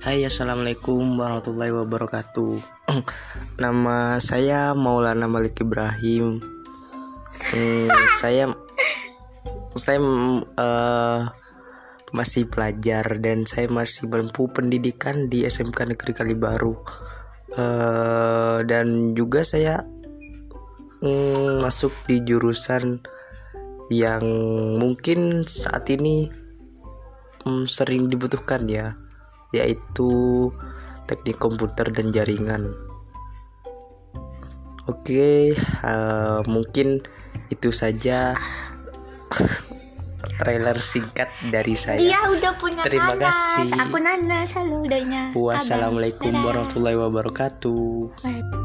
Hai assalamualaikum warahmatullahi wabarakatuh. Nama saya Maulana Malik Ibrahim. Hmm, Saya Saya uh, Masih pelajar Dan saya masih menempuh pendidikan Di SMK Negeri Kalibaru. Uh, Dan juga saya um, Masuk di jurusan Yang mungkin saat ini um, Sering dibutuhkan ya yaitu teknik komputer dan jaringan. Oke, uh, mungkin itu saja trailer singkat dari saya. Dia udah punya Terima nanas. kasih. Aku nanas, halo udahnya. Wassalamualaikum warahmatullahi wabarakatuh. wabarakatuh.